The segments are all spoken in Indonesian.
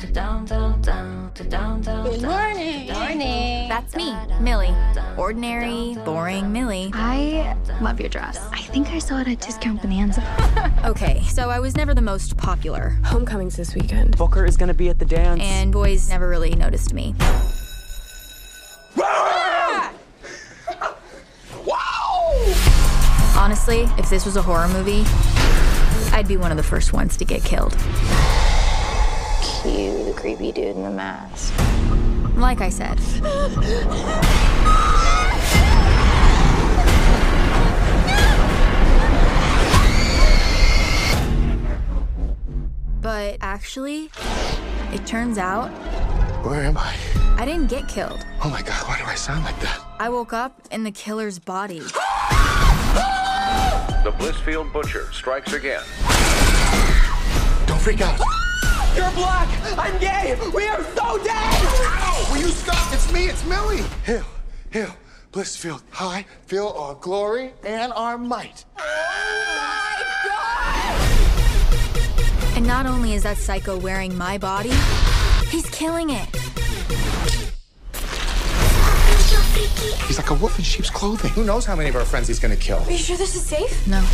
Good morning. Morning. That's me, Millie. Ordinary, boring Millie. I love your dress. I think I saw it at Discount Bonanza. Okay, so I was never the most popular, Homecoming's this weekend. Booker is gonna be at the dance. and boys never really noticed me. Honestly, if this was a horror movie, I'd be one of the first ones to get killed. Cue the creepy dude in the mask. Like I said. But actually, it turns out Where am I? I didn't get killed. Oh my god, why do I sound like that? I woke up in the killer's body. The Blissfield Butcher strikes again. Don't freak out. You're black! I'm gay! We are so dead! Ow! Will you stop? It's me, it's Millie. Hill. hail, Blissfield. High, feel our glory and our might. Oh and not only is that psycho wearing my body, he's killing it. He's like a wolf in sheep's clothing. Who knows how many of our friends he's gonna kill? Are you sure this is safe? No.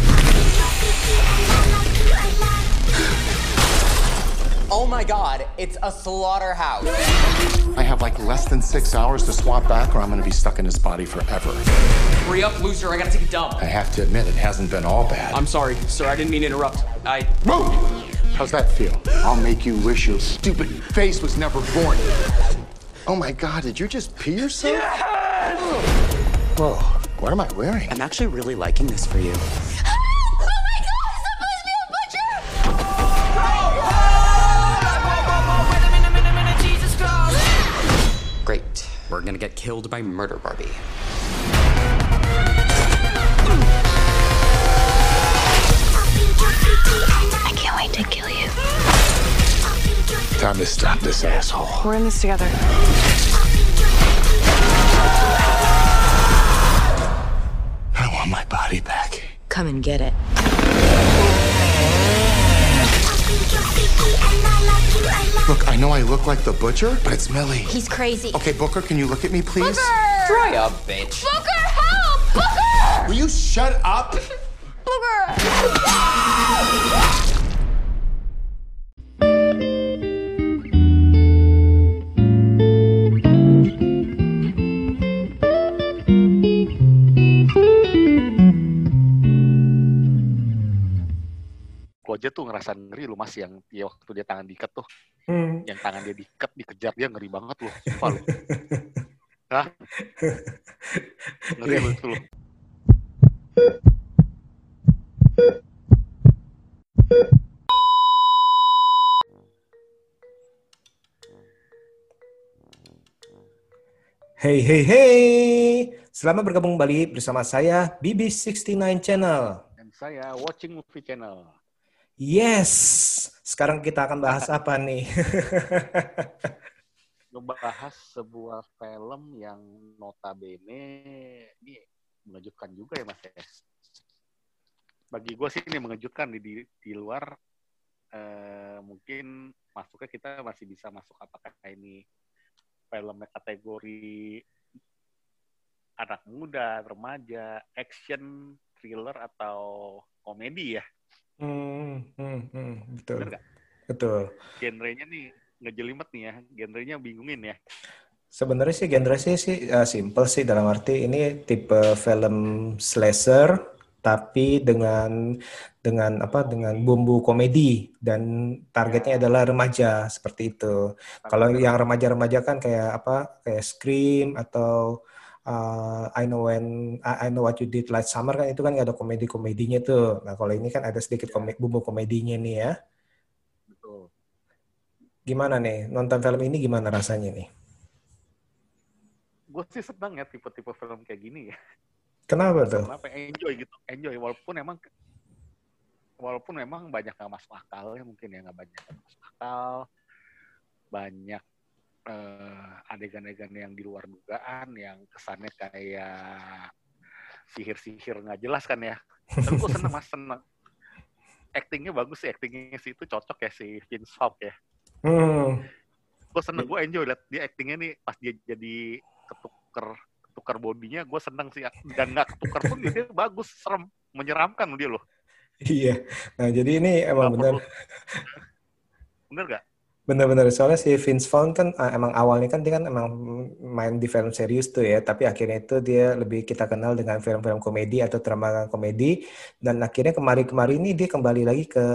Oh my god, it's a slaughterhouse. I have like less than six hours to swap back, or I'm gonna be stuck in his body forever. Hurry up, loser, I gotta take a dump. I have to admit, it hasn't been all bad. I'm sorry, sir, I didn't mean to interrupt. I. Move! How's that feel? I'll make you wish your stupid face was never born. Oh my god, did you just pee yourself? Whoa, what am I wearing? I'm actually really liking this for you. We're gonna get killed by Murder Barbie. I can't wait to kill you. Time to stop this asshole. We're in this together. I want my body back. Come and get it. Look, I know I look like the butcher, but it's Millie. He's crazy. Okay, Booker, can you look at me, please? Booker! Dry up, bitch. Booker, help! Booker! Will you shut up? Gue tuh ngerasa ngeri lu mas yang dia waktu dia tangan diikat tuh. Hmm. Yang tangan dia diikat, dikejar dia ngeri banget loh. Sumpah lu. Hah? Ngeri itu loh. Hey hey hey, selamat bergabung kembali bersama saya BB69 Channel. Dan saya watching movie channel. Yes, sekarang kita akan bahas apa nih? Ngebahas sebuah film yang notabene ini mengejutkan juga ya mas ya. Bagi gue sih ini mengejutkan di, di, di luar eh, mungkin masuknya kita masih bisa masuk apakah ini filmnya kategori anak muda, remaja, action, thriller atau komedi ya. Hmm, hmm, hmm, betul, Bener betul. Genrenya nih ngejelimet nih ya, genrenya bingungin ya. Sebenarnya sih genre sih sih uh, simple sih dalam arti ini tipe film slasher tapi dengan dengan apa dengan bumbu komedi dan targetnya adalah remaja seperti itu. Kalau yang remaja-remaja kan kayak apa kayak Scream atau uh, I know when I, I know what you did last summer kan itu kan nggak ada komedi-komedinya tuh. Nah kalau ini kan ada sedikit kome- bumbu komedinya nih ya. Betul. Gimana nih nonton film ini gimana rasanya nih? Gue sih senang ya tipe-tipe film kayak gini ya. Kenapa tuh? Kenapa enjoy gitu, enjoy walaupun emang walaupun memang banyak nggak masuk akal ya mungkin ya nggak banyak nggak masuk akal, banyak adegan-adegan yang di luar dugaan yang kesannya kayak sihir-sihir nggak jelas kan ya. Tapi gue seneng mas seneng. Actingnya bagus sih, actingnya sih itu cocok ya si Vince Vaughn ya. Hmm, gue seneng gue enjoy liat dia actingnya nih pas dia jadi ketuker ketuker bodinya gue seneng sih dan nggak ketuker pun dia bagus serem menyeramkan dia loh Iya. Nah, jadi ini emang benar bener gak benar-benar soalnya si Vince Vaughn kan ah, emang awalnya kan dia kan emang main di film serius tuh ya, tapi akhirnya itu dia lebih kita kenal dengan film-film komedi atau drama komedi dan akhirnya kemarin-kemarin ini dia kembali lagi ke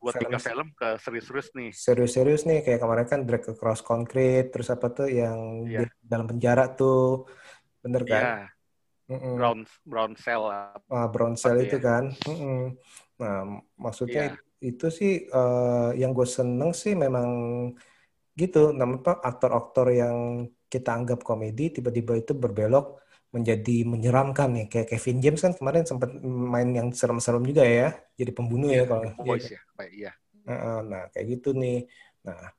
buat film tiga film ke serius-serius nih serius-serius nih kayak kemarin kan Drag Across Concrete terus apa tuh yang Iya. dia dalam penjara tuh bener kan? Iya, Mm-mm. brown brown cell Ah, brown cell Iya. itu kan. Mm-mm. Nah, maksudnya Iya. Itu sih eh, yang gue seneng sih memang gitu. Namanya aktor-aktor yang kita anggap komedi tiba-tiba itu berbelok menjadi menyeramkan nih. Kayak Kevin James kan kemarin sempat main yang serem-serem juga ya, jadi pembunuh ya kalau. Boys ya iya Heeh, Nah, kayak gitu nih. Nah,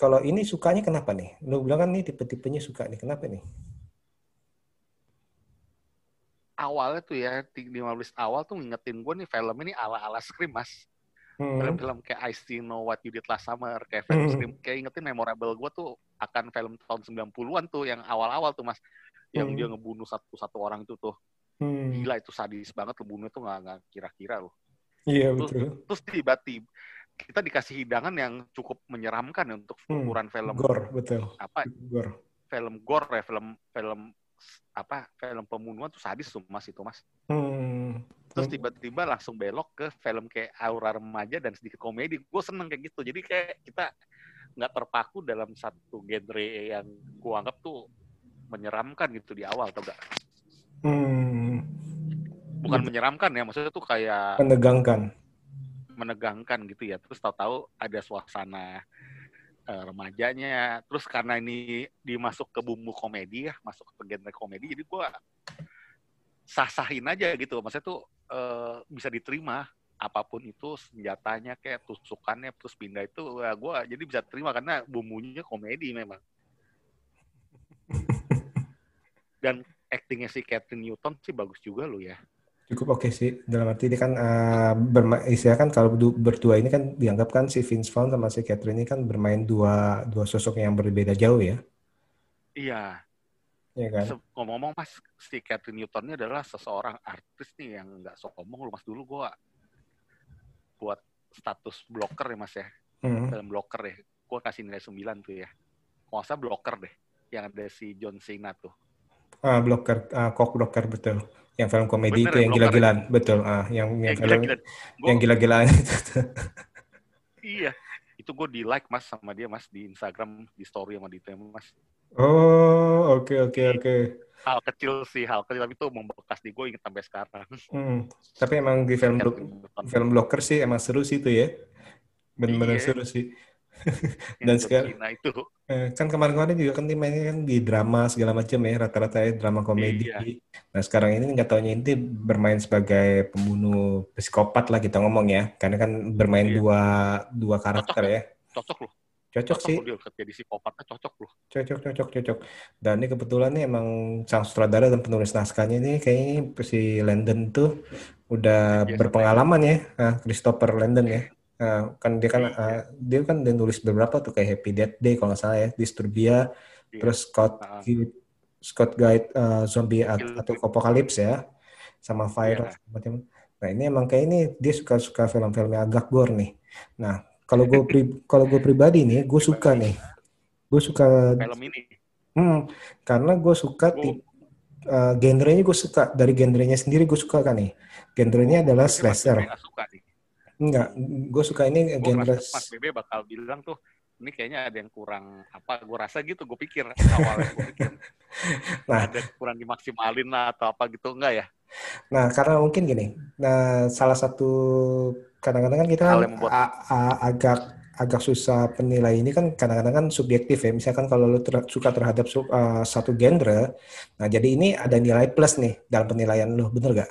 kalau ini sukanya kenapa nih? Lu bilang kan nih tipe-tipenya suka nih. Kenapa nih? awalnya tuh ya di 15 awal tuh ngingetin gue nih film ini ala-ala Scream mas Hmm. film-film kayak I Still Know What You Did Last Summer kayak film Hmm. Scream kayak ingetin memorable gue tuh akan film tahun 90-an tuh yang awal-awal tuh mas yang Hmm. dia ngebunuh satu-satu orang itu tuh Hmm. gila itu sadis banget ngebunuh tuh nggak nggak kira-kira loh Iya, terus betul. terus tiba-tiba kita dikasih hidangan yang cukup menyeramkan ya untuk Hmm. ukuran film Gore, betul. apa Gore. film gore ya film film apa film pembunuhan tuh sadis tuh mas itu mas Hmm. Terus tiba-tiba langsung belok ke film kayak aura remaja dan sedikit komedi. Gue seneng kayak gitu. Jadi kayak kita nggak terpaku dalam satu genre yang gue anggap tuh menyeramkan gitu di awal atau enggak Hmm. bukan menyeramkan ya maksudnya tuh kayak Menegangkan. menegangkan gitu ya. Terus tahu-tahu ada suasana eh, remajanya. Terus karena ini dimasuk ke bumbu komedi ya masuk ke genre komedi jadi gua sah-sahin aja gitu maksudnya tuh eh, bisa diterima apa pun itu senjatanya kayak tusukannya terus pindah itu ya gua jadi bisa terima karena bumbunya komedi memang dan actingnya si Catherine Newton sih bagus juga lo ya Cukup oke sih. Dalam arti dia kan eh, berma- istilah kan kalau du- berdua ini kan dianggap kan si Vince Vaughn sama si Catherine ini kan bermain dua dua sosok yang berbeda jauh ya. iya Iya kan? Ngomong-ngomong mas si Catherine Newton ini adalah seseorang artis nih yang nggak sombong lu mas dulu gua buat status blocker ya mas ya Hmm. film blocker ya gua kasih nilai 9 tuh ya kalau salah blocker deh yang ada si John Cena tuh Ah, blocker, ah, cock blocker betul. Yang film komedi Bener itu ya, yang blocker ya? gila-gilaan, betul. Ah, yang yang yang film gila-gila Gua- yang gila-gilaan itu. iya itu gue di like mas sama dia mas di Instagram di story sama di itu mas Oh, oke oke oke. hal kecil sih hal kecil tapi itu membekas di gue inget sampai sekarang Hmm. Tapi emang di film blo- film blocker sih emang seru sih itu ya. Benar-benar Iya. seru sih. Dan sekarang itu Eh, kan kemarin-kemarin juga kan mainnya kan di drama segala macam ya rata-rata ya drama komedi. Iya. Nah sekarang ini nggak taunya ini bermain sebagai pembunuh psikopat lah kita ngomong ya, karena kan bermain Iya. dua dua karakter Cocok ya. cocok loh Cocok sih, loh dia jadi psikopatnya cocok loh cocok cocok cocok. Dan ini kebetulan nih emang sang sutradara dan penulis naskahnya ini kayaknya si Landon tuh udah Biasa berpengalaman ya, ah, Christopher Landon ya. Ah, kan dia kan ah, dia kan udah nulis beberapa tuh kayak Happy Death Day kalau nggak salah ya, Disturbia, Iya. terus Scott Ah. Scott Guide uh, Zombie atau. Apocalypse ya, sama Fire Iya. macam. Nah ini emang kayak ini dia suka suka film-film yang agak gore nih. Nah kalau gue pri- kalau gue pribadi nih, gue suka nih, gue suka, film ini. Hmm, karena gue suka Gua- tip, uh, genrenya gue suka. Dari genrenya sendiri gue suka kan nih. Genrenya adalah Berarti Mas slasher. Suka nih? Enggak, gue suka ini gue genre ngerasa Mas Bebe bakal bilang tuh ini kayaknya ada yang kurang apa gue rasa gitu gue pikir awalnya gue pikir. Nah. ada kurang dimaksimalin lah atau apa gitu enggak ya? Nah, karena mungkin gini, nah salah satu kadang-kadang kan kita kan agak agak susah penilai ini kan kadang-kadang kan subjektif ya. Misalkan kalau lu ter- suka terhadap su- uh, satu genre, nah jadi ini ada nilai plus nih dalam penilaian lu, bener gak?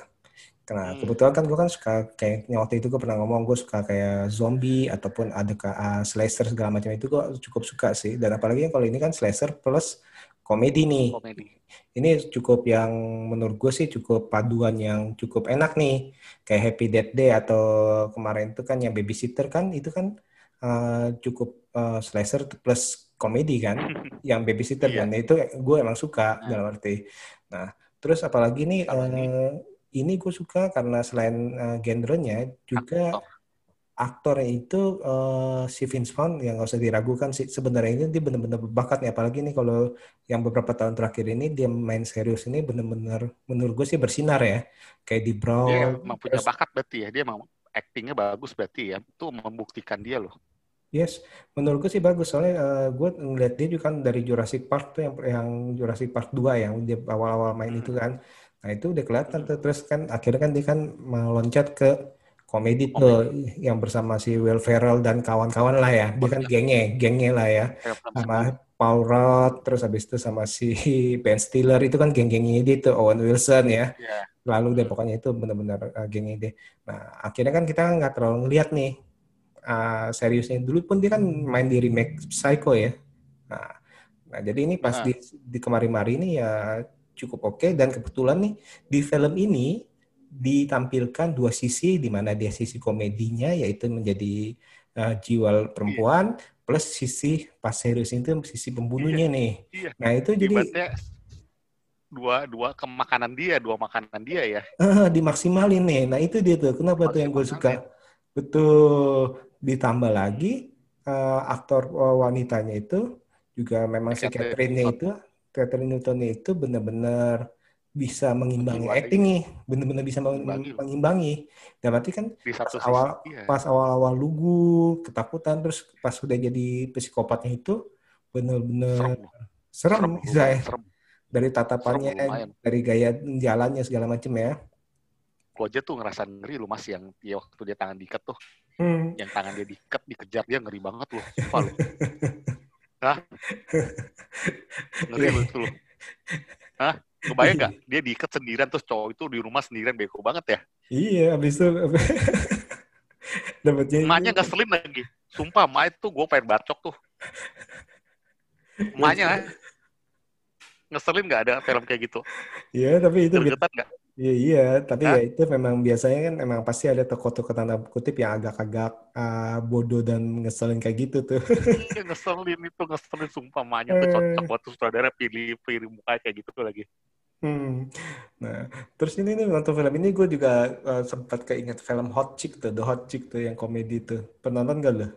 Karena Hmm. kebetulan kan gue kan suka kayak waktu itu gue pernah ngomong gue suka kayak zombie ataupun ada ke uh, slasher segala macam itu gue cukup suka sih. Dan apalagi kalau ini kan slasher plus komedi nih komedi ini cukup yang menurut gue sih cukup paduan yang cukup enak nih kayak Happy Death Day atau kemarin itu kan yang babysitter kan itu kan uh, cukup uh, slasher plus komedi kan, yang babysitter Iya. kan. Itu gue emang suka Nah. dalam arti. Nah, terus apalagi nih eh, ini gue suka karena selain eh, genrenya juga Aktor. Aktornya itu eh, si Vince Vaughn yang nggak usah diragukan sih sebenarnya ini dia benar-benar berbakat nih apalagi nih kalau yang beberapa tahun terakhir ini dia main serius ini benar-benar menurut gue sih bersinar ya kayak di Dia Brawl emang punya terus- bakat berarti ya. Dia emang actingnya bagus berarti ya. Itu membuktikan dia loh. Yes, menurut gue sih bagus soalnya eh, gue ngeliat dia juga kan dari Jurassic Park tuh yang yang Jurassic Park 2 yang dia awal-awal main itu kan. Nah, itu udah kelihatan tuh terus kan akhirnya kan dia kan meloncat ke komedi tuh yang bersama si Will Ferrell dan kawan-kawan lah ya. Dia kan gengnya, gengnya lah ya. Film Sama Paul Rudd terus habis itu sama si Ben Stiller itu kan geng-gengnya dia tuh Owen Wilson ya. Iya. Lalu deh pokoknya itu benar-benar uh, gengnya dia. Nah, akhirnya kan kita nggak terlalu ngeliat nih uh, seriusnya dulu pun dia kan main di remake Psycho ya. Nah, nah jadi ini pas Nah. di, di kemari-mari ini ya cukup oke dan kebetulan nih di film ini ditampilkan dua sisi di mana dia sisi komedinya yaitu menjadi uh, jiwa perempuan plus sisi pas serius itu sisi pembunuhnya nih. Iya. Nah, itu jadi Ibaratnya dua dua ke makanan dia, dua makanan dia ya. Ah, dimaksimalin nih. Nah, itu dia tuh. Kenapa tuh yang gue suka? Betul. Ditambah lagi eh, aktor wanitanya itu juga memang si Catherine Catherine-nya itu, Catherine Newton itu benar-benar bisa mengimbangi acting nih, benar-benar bisa meng- Mengimbangi. mengimbangi. Dan berarti kan Di pas sisi. awal iya. pas awal-awal lugu, ketakutan, terus pas udah jadi psikopatnya itu benar-benar serem. serem, Serem, dari tatapannya, Serem, dari gaya jalannya segala macam ya. Gue aja tuh ngerasa ngeri lu mas yang dia waktu dia tangan diikat tuh. Hmm. Yang tangan dia diikat, dikejar dia ngeri banget loh. Sumpah lu. Hah? Ngeri lu. Hah? Kebayang gak? Dia diikat sendirian terus cowok itu di rumah sendirian beko banget ya. Iya, habis itu dapatnya Emaknya ngeselin lagi. Sumpah, emak itu gue pengen bacok tuh. Emaknya ngeselin gak ada film kayak gitu? Iya, tapi itu Gergetan gak? Iya, iya, tapi Hah? ya itu memang biasanya kan emang pasti ada tokoh-tokoh tanda kutip yang agak-agak ah, bodoh dan ngeselin kayak gitu tuh. Iya, ngeselin itu, ngeselin sumpah emaknya tuh Eh. cocok buat sutradara pilih pilih muka kayak gitu lagi. Hmm. Nah, terus ini nih nonton film ini gue juga eh, sempat keinget film Hot Chick tuh, The Hot Chick tuh yang komedi tuh. Pernah nonton gak lo?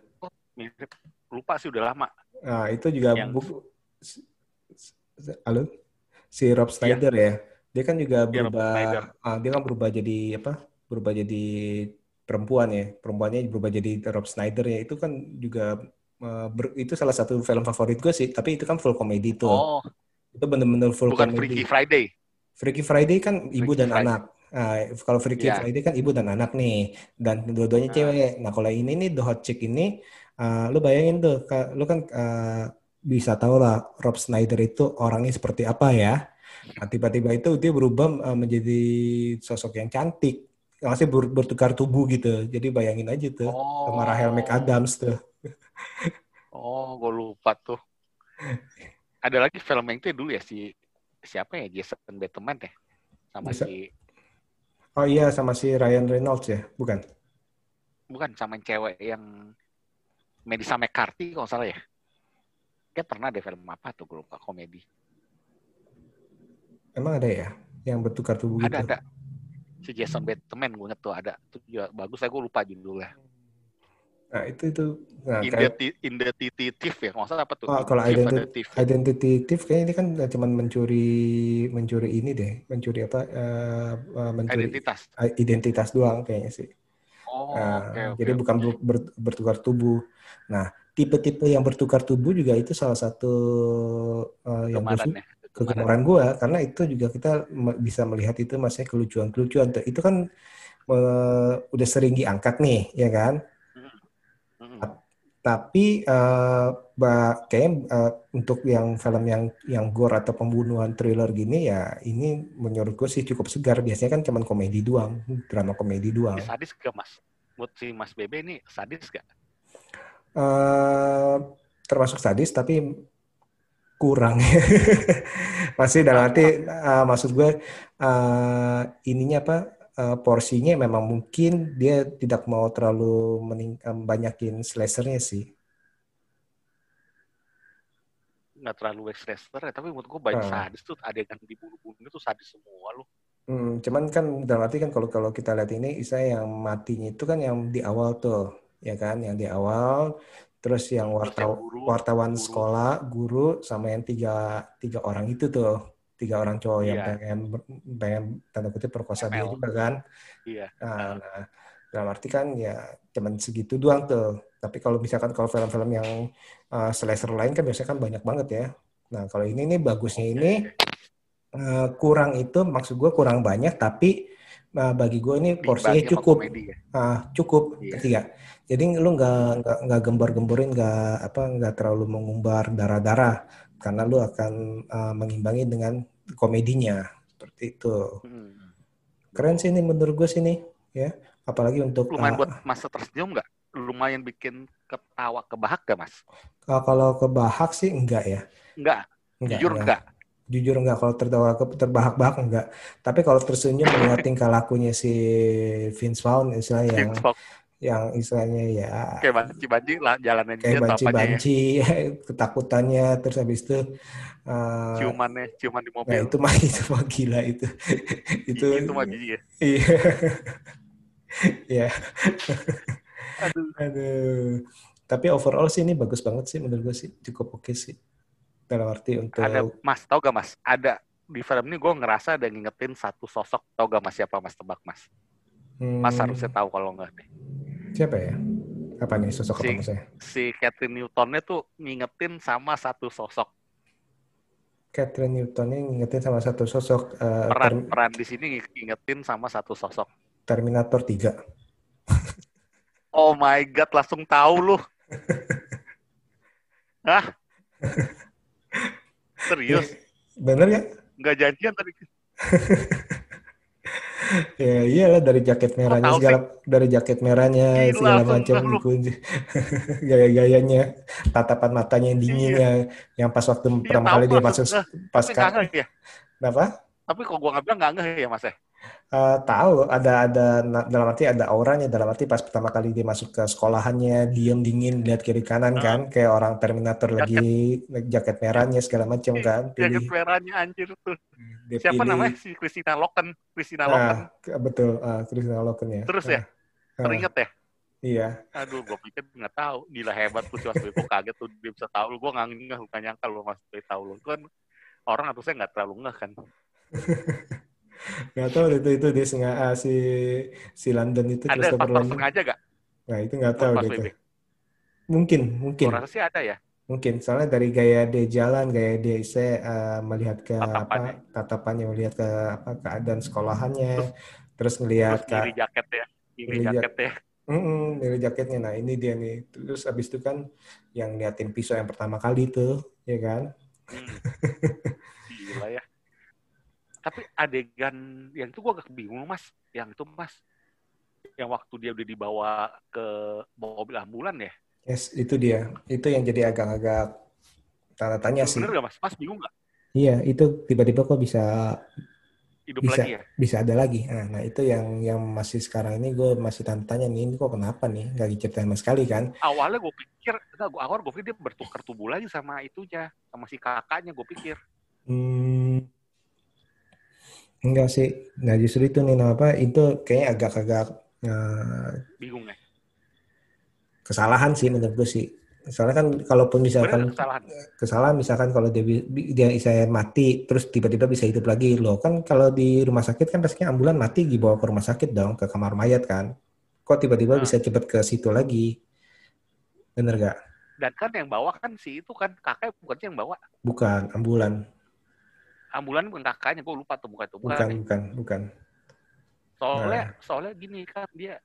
Mirip. Lupa sih udah lama. Nah, itu juga Yang- bu- s- s- halo si Rob Schneider ya. Dia kan juga berubah ah, dia kan berubah jadi apa? Berubah jadi perempuan ya. Perempuannya berubah jadi Rob Schneider ya. Itu kan juga eh, ber- itu salah satu film favorit gue sih, tapi itu kan full komedi tuh. Oh, Itu bener-bener full bukan komedi. Freaky Friday. Freaky Friday kan ibu Freaky dan Friday. anak. Nah, kalau Freaky Iya. Friday kan ibu dan anak nih, dan dua-duanya Ah. cewek. Nah, kalau ini nih The Hot Chick ini, uh, lu bayangin tuh, lu kan uh, bisa tahu lah Rob Schneider itu orangnya seperti apa ya. Nah, tiba-tiba itu dia berubah uh, menjadi sosok yang cantik, masih ber- bertukar tubuh gitu. Jadi bayangin aja tuh, Oh. sama Rachel McAdams tuh. Oh, gue lupa tuh. Ada lagi film yang itu dulu ya si siapa ya Jason Bateman ya sama Bisa- si Oh iya, sama si Ryan Reynolds ya, bukan? bukan sama yang cewek yang Melissa McCarthy kalau salah ya. Dia pernah ada film apa tuh gue lupa komedi. Emang ada ya, yang bertukar tubuh Ada gitu? ada. Si Jason Bateman gue inget tuh ada. Itu juga bagus saya gue lupa judulnya. Nah, itu itu. Nah, kayak- Indeti Indeti Thief ya, nggak salah apa tuh? Oh, kalau identity, identity thief kayaknya ini kan cuma mencuri mencuri ini deh, mencuri apa? eh, eh, mencuri Identitas. identitas doang kayaknya sih. Oh, Nah, oke oke. jadi bukan ber- ber- bertukar tubuh. Nah, tipe-tipe yang bertukar tubuh juga itu salah satu eh, yang gue. Kegemaran gue karena itu juga kita me- bisa melihat itu masih kelucuan-kelucuan itu kan eh, udah sering diangkat nih ya kan Mm-mm. tapi eh ba- kayaknya eh, untuk yang film yang yang gore atau pembunuhan thriller gini ya ini menurut gue sih cukup segar biasanya kan cuman komedi doang drama komedi doang sadis gak mas? Buat si Mas Bebe ini sadis gak? eh termasuk sadis tapi kurang masih dalam arti eh, maksud gue eh, ininya apa eh, porsinya memang mungkin dia tidak mau terlalu mening- eh, banyakin slashernya sih nggak terlalu slasher ya, tapi menurut gue banyak Ah. sadis tuh adegan dibunuh-bunuh itu sadis semua lu. Hmm, cuman kan dalam arti kan kalau kalau kita lihat ini saya yang matinya itu kan yang di awal tuh, ya kan, yang di awal, terus yang guru, wartawan guru. sekolah, guru, sama yang tiga tiga orang itu tuh, tiga orang cowok yang Iya. pengen pengen tanda kutip perkosa dia juga kan. Iya. Nah, nah, dalam arti kan ya cuman segitu doang tuh. Tapi kalau misalkan kalau film-film yang uh, slasher lain kan biasanya kan banyak banget ya. Nah kalau ini nih bagusnya ini uh, kurang itu maksud gue kurang banyak tapi uh, bagi gue ini porsinya cukup. ya. Ah, cukup Iya. ketiga. Jadi lu nggak nggak nggak gembar-gemborin nggak apa nggak terlalu mengumbar darah-darah karena lu akan uh, mengimbangi dengan komedinya seperti itu. Hmm. Keren sih ini menurut gue sih nih ya. Apalagi untuk Lumayan uh, buat masa tersenyum nggak? Lumayan bikin ketawa kebahak gak mas? uh, kalau kebahak sih enggak ya. Enggak, Enggak, jujur enggak. enggak. Jujur enggak kalau tertawa terbahak-bahak enggak. Tapi kalau tersenyum melihat tingkah lakunya si Vince Vaughn istilahnya yang Yang yang istilahnya ya kayak banci-banci lah jalanan kayak ya. banci-banci ketakutannya terus habis itu uh, Ciumannya, ciuman di nah mobil. itu mah itu mah gila itu itu itu mah jijik ya. iya Iya. Aduh. Aduh. Tapi overall sih ini bagus banget sih menurut gue sih cukup oke sih. Dalam arti untuk Ada Mas, tau gak Mas? Ada di film ini gue ngerasa ada ngingetin satu sosok, tau gak Mas siapa Mas tebak Mas? Mas Hmm, harusnya tahu kalau nggak nih. siapa ya? Apa nih sosok Si- apa maksudnya? Si Catherine Newtonnya tuh ngingetin sama satu sosok. Catherine Newton ini ngingetin sama satu sosok eh, Peran peran di sini ngingetin sama satu sosok. Terminator 3. Oh my god, langsung tahu lu. Hah? Serius? Bener ya? Nggak janjian tadi. Ya iyalah dari jaket merahnya tahu segala dari jaket merahnya Gila, segala macam dikunci. Gaya-gayanya, tatapan matanya yang dingin Iya. yang, yang pas waktu pertama tahu kali dia masuk pas ya. Kenapa? Tapi kok gua nggak bilang nggak ngeh ya mas ya. Eh, tahu ada ada dalam arti ada auranya dalam arti pas pertama kali dia masuk ke sekolahannya diem dingin lihat kiri kanan Ah. kan kayak orang Terminator Jaket. lagi jaket merahnya segala macam kan Jaket pilih merahnya anjir tuh. dia Siapa pilih- namanya? Si Christina Loken. Christina Loken. nah, ke- betul ah, Christina Loken ya Terus ya? Ah, Teringat ya? iya Aduh, gue pikir nggak tahu. Gila hebat tuh si Mas kaget tuh dia bisa tahu. Gue nggak nggak nyangka lu Mas Bebo tahu lu. Kan orang harusnya nggak terlalu ngeh kan. nggak tahu itu itu dia sengaja ah, si si London itu Ada Christopher London sengaja gak? nah itu nggak tahu deh tuh. mungkin mungkin rasa sih ada ya. Mungkin soalnya dari gaya dia jalan, gaya dia saya eh, melihat ke Tatapannya. apa tatapannya melihat ke apa keadaan sekolahannya, terus ngelihat Terus ke ngiri jaket ya. Ngiri Ngiri jak- jaket ya. Mm-mm, dari jaketnya. Nah ini dia nih. Terus abis itu kan yang liatin pisau yang pertama kali tuh, ya kan? Hmm. Gila ya. Tapi adegan yang itu gue agak bingung mas. Yang itu mas. Yang waktu dia udah dibawa ke mobil ambulan ya. Yes, itu dia. Itu yang jadi agak-agak tanda tanya sih. Bener gak mas? Mas bingung gak? Iya, itu tiba-tiba kok bisa Hidup bisa lagi ya? bisa ada lagi. Nah, nah itu yang yang masih sekarang ini gue masih tanda tanya nih, ini kok kenapa nih? Nggak diceritain sama sekali kan? Awalnya gue pikir, enggak, gua, awal gue pikir dia bertukar tubuh lagi sama itunya. Sama si kakaknya gue pikir. Hmm, enggak sih. Nah justru itu nih apa itu kayaknya agak-agak eh, Bingung ya? kesalahan sih menurut gue sih. Soalnya kan kalaupun Bener misalkan kesalahan. kesalahan misalkan kalau dia dia saya mati terus tiba-tiba bisa hidup lagi loh kan kalau di rumah sakit kan pastinya ambulan mati dibawa ke rumah sakit dong ke kamar mayat kan. Kok tiba-tiba Nah. bisa cepet ke situ lagi? Bener gak? Dan kan yang bawa kan si itu kan kakaknya bukan yang bawa. Bukan ambulan. Ambulan bukan kakaknya, gue lupa tuh bukan itu. Bukan. Bukan nih. bukan bukan. Soalnya, Nah. soalnya gini kan dia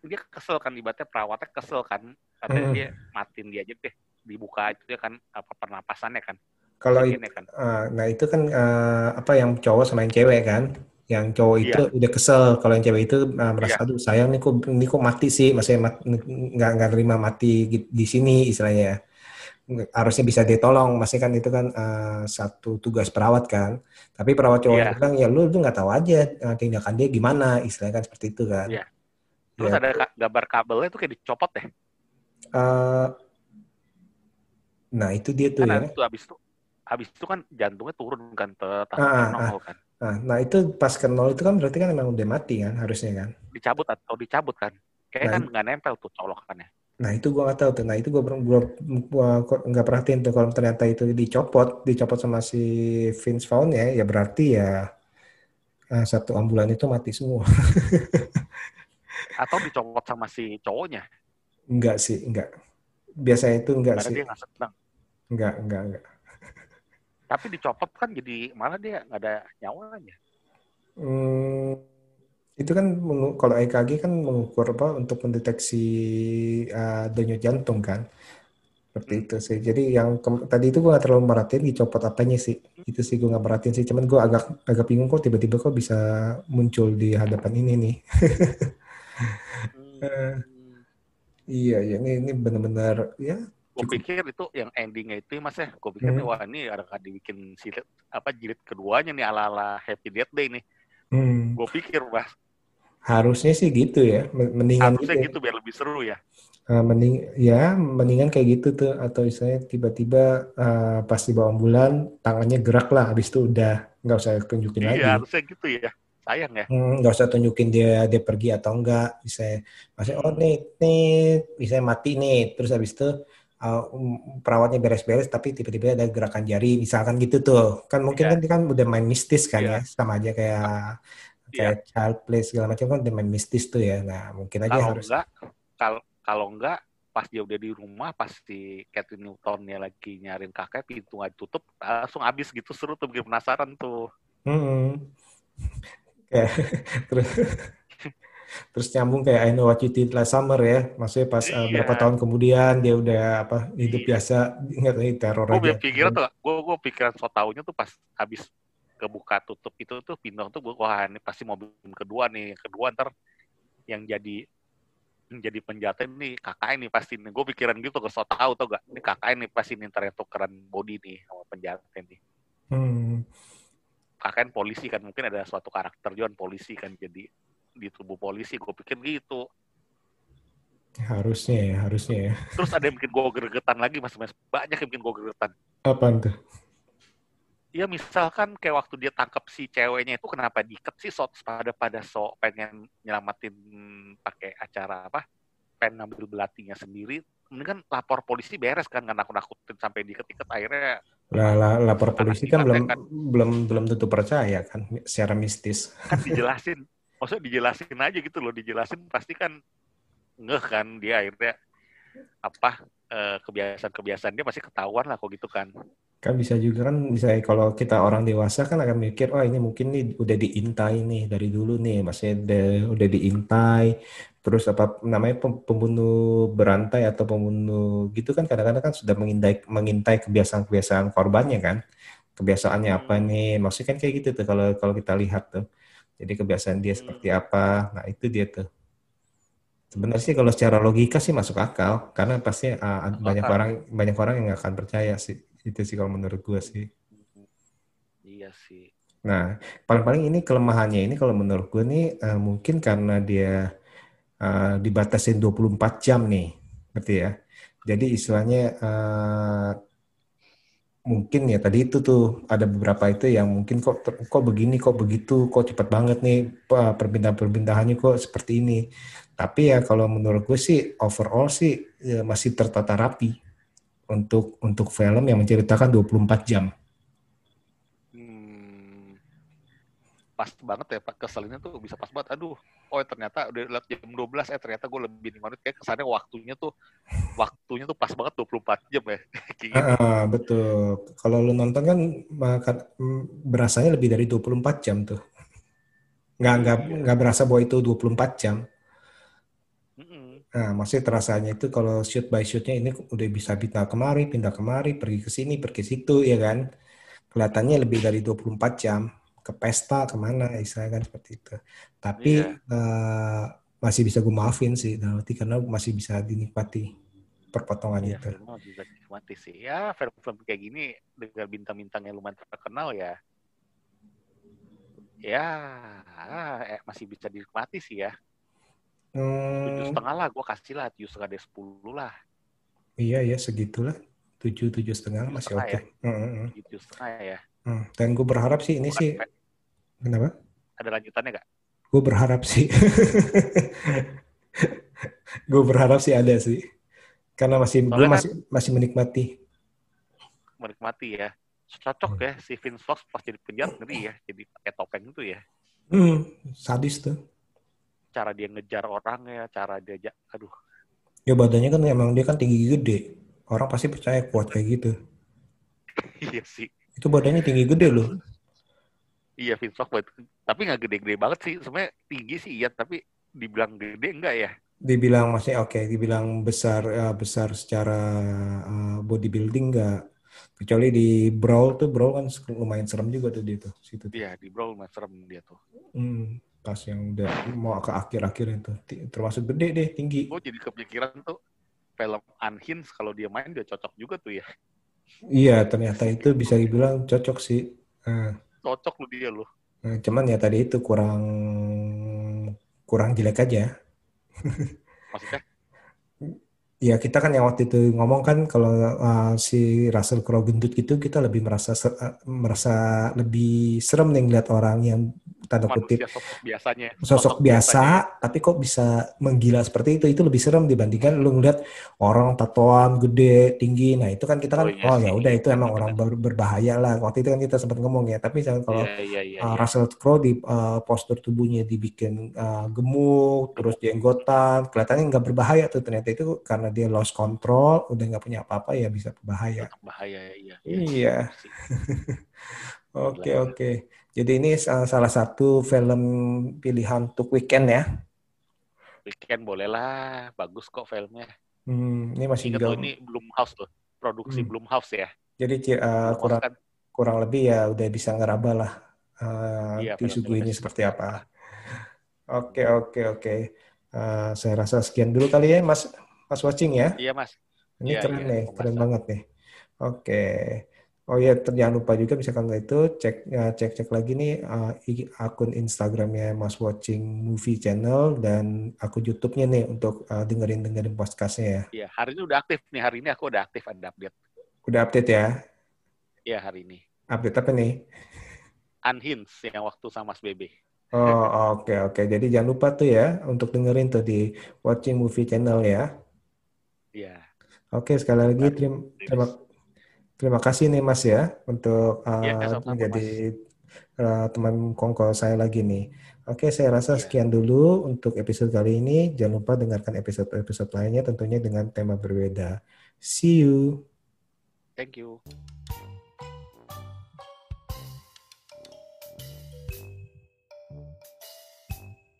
dia kesel kan ibaratnya perawatnya kesel kan katanya Hmm. dia matiin dia aja deh dibuka itu ya kan apa pernapasannya kan Kalau itu kan Ah, nah itu kan eh, apa yang cowok sama yang cewek kan? Yang cowok Iya. itu udah kesel, kalau yang cewek itu eh, merasa Iya. aduh sayang nih kok ini kok mati sih, maksudnya mat- nggak nggak terima mati di- di sini istilahnya. Harusnya bisa ditolong, maksudnya kan itu kan eh, satu tugas perawat kan. Tapi perawat cowok Iya. bilang ya lu lu nggak tahu aja eh, tindakan dia gimana, istilahnya kan seperti itu kan. Iya. terus Ya. ada gambar kabelnya tuh kayak dicopot deh Eh, nah itu dia tuh kan ya. ada tuh abis itu habis itu kan jantungnya turun kan ke tahap Ah, ah, nol kan. Nah, nah itu pas ke nol itu kan berarti kan emang udah mati kan harusnya kan. Dicabut atau dicabut kan. Kayak Nah, kan nggak nempel tuh colokannya. Nah itu gua nggak tahu tuh. Nah itu kok nggak perhatiin tuh kalau ternyata itu dicopot, dicopot sama si Vince Vaughn ya, ya berarti ya eh, satu ambulan itu mati semua. Atau dicopot sama si cowoknya. Enggak sih, enggak. Biasanya itu enggak Karena sih. dia senang. Enggak, enggak, enggak. Tapi dicopot kan jadi malah dia nggak ada nyawanya. Hmm, itu kan kalau EKG kan mengukur apa untuk mendeteksi uh, denyut jantung kan. Seperti itu sih. Jadi yang tadi itu gue gak terlalu merhatiin dicopot apanya sih. Itu sih gue gak merhatiin sih. Cuman gue agak agak bingung kok tiba-tiba kok bisa muncul di hadapan ini nih. Eh, iya, iya. Ini, ini benar-benar ya Gue pikir itu yang endingnya itu ya, mas ya. Gue pikir nih, Hmm. wah ini ada kan dibikin silet apa jilid keduanya nih ala-ala Happy Death Day nih. Hmm, Gue pikir mas harusnya sih gitu ya. Men- Mendingan harusnya gitu ya. gitu biar lebih seru ya. Eh, mending ya mendingan kayak gitu tuh atau misalnya tiba-tiba eh, pas dibawa ambulan tangannya gerak lah habis itu udah nggak usah tunjukin lagi Iya harusnya gitu ya. Sayang ya. Hmm, nggak usah tunjukin dia dia pergi atau enggak bisa masih oh nih nih bisa mati nih terus habis itu uh, um, perawatnya beres-beres tapi tiba-tiba ada gerakan jari misalkan gitu tuh kan mungkin Iya. kan kan udah main mistis kan Iya. ya sama aja kayak kayak child play segala macam kan udah main mistis tuh ya nah mungkin aja Kalau harus enggak, kalau kalau enggak pas dia udah di rumah, pas si Catherine Newtonnya lagi nyariin kakek, pintu nggak tutup, langsung habis gitu seru tuh bikin penasaran tuh. Hmm. Terus terus nyambung kayak I know what you did last summer ya. Maksudnya pas uh, Iya. berapa tahun kemudian dia udah apa hidup Iya. biasa ingat nih teror Gue aja. pikiran tuh, gue gue pikiran so taunya tuh pas habis kebuka tutup itu tuh pintu tuh gua wah ini pasti mobil kedua nih, yang kedua ntar yang jadi yang jadi penjata ini kakak ini pasti nih. Gue pikiran gitu ke so tau tau gak? Ini kakak ini pasti nih ntar yang tukeran body nih sama penjata nih. Hmm. kakek kan polisi kan mungkin ada suatu karakter juga polisi kan jadi di tubuh polisi gue pikir gitu. Harusnya ya, harusnya ya. terus ada yang bikin gue gregetan lagi mas mas. Banyak yang bikin gue gregetan. Apaan tuh? ya misalkan kayak waktu dia tangkap si ceweknya itu kenapa diikat sih so pada pada so pengen nyelamatin pakai acara apa? Pengen ngambil belatinya sendiri. Mendingan lapor polisi beres kan nggak nakut nakutin sampai diikat-ikat akhirnya Lah, lah, lapor polisi kan belum kan- belum belum tentu percaya kan secara mistis. kan dijelasin maksudnya dijelasin aja gitu loh dijelasin pasti kan ngeh kan dia akhirnya apa eh, kebiasaan-kebiasaan dia pasti ketahuan lah kok gitu kan. Kan bisa juga kan bisa kalau kita orang dewasa kan akan mikir, oh ini mungkin nih udah diintai nih dari dulu nih, maksudnya udah, udah diintai, terus apa namanya pem- pembunuh berantai atau pembunuh gitu kan kadang-kadang kan sudah mengintai mengintai kebiasaan-kebiasaan korbannya kan, kebiasaannya apa Hmm. nih, maksudnya kan kayak gitu tuh kalau kalau kita lihat tuh, jadi kebiasaan dia Hmm. seperti apa, nah itu dia tuh. Sebenarnya sih kalau secara logika sih masuk akal, karena pasti uh, banyak akal. orang banyak orang yang nggak akan percaya sih, itu sih kalau menurut gue sih. iya sih Nah, paling-paling ini kelemahannya ini kalau menurut gue nih eh, mungkin karena dia eh, dibatasin 24 jam nih, ngerti ya. Jadi istilahnya eh, mungkin ya tadi itu tuh ada beberapa itu yang mungkin kok kok begini kok begitu kok cepat banget nih perpindahan-perpindahannya kok seperti ini. Tapi ya kalau menurut gue sih overall sih ya masih tertata rapi untuk untuk film yang menceritakan 24 jam. Pas banget ya keselinnya tuh bisa pas banget aduh oh ternyata udah lihat jam 12 eh ternyata gue lebih nikmatin kayak kesannya waktunya tuh waktunya tuh pas banget 24 jam ya gitu. Ah, betul. Kalau lu nonton kan makan mm, berasanya lebih dari 24 jam tuh. Nggak, nggak, Iya. nggak berasa bahwa itu 24 jam. Nah, maksudnya terasanya itu kalau shoot by shootnya ini udah bisa pindah kemari, pindah kemari, pergi ke sini, pergi situ, ya kan? Kelihatannya lebih dari 24 jam. Ke pesta, ke mana, istilahnya kan seperti itu. Tapi Iya. eh, masih bisa gue maafin sih, dalam arti karena masih bisa dinikmati perpotongan Iya, itu. juga dinikmati sih. Ya, film-film kayak gini dengan bintang-bintang yang lumayan terkenal ya. Ya, eh, masih bisa dinikmati sih ya. Tujuh Hmm, setengah lah, gue kasih lah tujuh setengah dari sepuluh lah. Iya ya segitulah. tujuh tujuh setengah masih oke. setengah Okay. Hmm, Tujuh setengah ya. Hmm. Dan gue berharap sih ini Bukan, sih kenapa? Ada lanjutannya nggak? Gue berharap sih. gue berharap sih ada sih. Karena masih gue kan- masih masih menikmati. Menikmati ya. Cocok ya si Vince Fox pas jadi penjahat ngeri ya. Jadi pakai topeng itu ya. Hmm, sadis tuh. Cara dia ngejar orang ya. Cara dia... Aduh. Ya badannya kan emang dia kan tinggi gede. Orang pasti percaya kuat kayak gitu. iya sih. Itu badannya tinggi gede loh. Iya Vince Tapi nggak gede-gede banget sih. Sebenarnya tinggi sih iya. Tapi dibilang gede enggak ya. Dibilang masih oke, dibilang besar ya, besar secara uh, bodybuilding enggak. Kecuali di Brawl tuh Brawl kan lumayan serem juga tuh dia tuh situ. Iya di Brawl mah serem dia tuh. Hmm, pas yang udah mau ke akhir-akhir itu termasuk gede deh tinggi. Gue jadi kepikiran tuh film Unhinged kalau dia main dia cocok juga tuh ya. Iya ternyata itu bisa dibilang cocok sih. Eh, Cocok lu dia lu. eh, cuman ya tadi itu kurang kurang jelek aja. Maksudnya Ya kita kan yang waktu itu ngomong kan kalau uh, si Russell Crowe gendut gitu kita lebih merasa ser- uh, merasa lebih serem nih ngeliat orang yang tanda kutip manusia sosok biasanya. sosok biasa biasanya. tapi kok bisa menggila seperti itu itu lebih serem dibandingkan lu ngeliat orang tatoan gede tinggi nah itu kan kita kan Oh, iya oh ya udah itu emang orang ber- berbahaya lah waktu itu kan kita sempat ngomong ya tapi misalnya kalau Iya iya iya. uh. Russell Crowe di uh, postur tubuhnya dibikin uh, gemuk, terus jenggotan, kelihatannya nggak berbahaya tuh ternyata itu karena dia lost control, udah nggak punya apa-apa ya bisa berbahaya. Tetap bahaya ya, iya. Iya. sih. Oke oke. Jadi ini sa- salah satu film pilihan untuk weekend ya. Weekend boleh lah, bagus kok filmnya. Hmm, ini masih Ingat ini Blumhouse tuh, produksi Hmm. Blumhouse ya. Jadi uh, kurang kan kurang lebih ya udah bisa ngeraba lah uh, Iya, disuguhinnya film-filmnya seperti apa. Oke oke oke. Uh, saya rasa sekian dulu kali ya Mas Mas watching ya. Iya mas. Ini Iya, keren iya, nih, keren banget nih. Oke. Oh iya, jangan lupa juga misalkan itu cek ya, cek cek lagi nih uh, akun Instagramnya Mas Watching Movie Channel dan akun YouTube-nya nih untuk uh, dengerin dengerin podcastnya ya. Iya hari ini udah aktif nih hari ini aku udah aktif ada update. Udah update ya? Iya hari ini. Update apa nih? Unhinged yang waktu sama Mas Bebe. Oh oke oke. Jadi jangan lupa tuh ya untuk dengerin tuh di Watching Movie Channel ya. Iya. Oke sekali lagi terima terima terima kasih nih Mas ya untuk uh, sama-sama, menjadi uh, teman kongko saya lagi nih. Oke, saya rasa Iya. sekian dulu untuk episode kali ini. Jangan lupa dengarkan episode-episode lainnya tentunya dengan tema berbeda. See you. Thank you.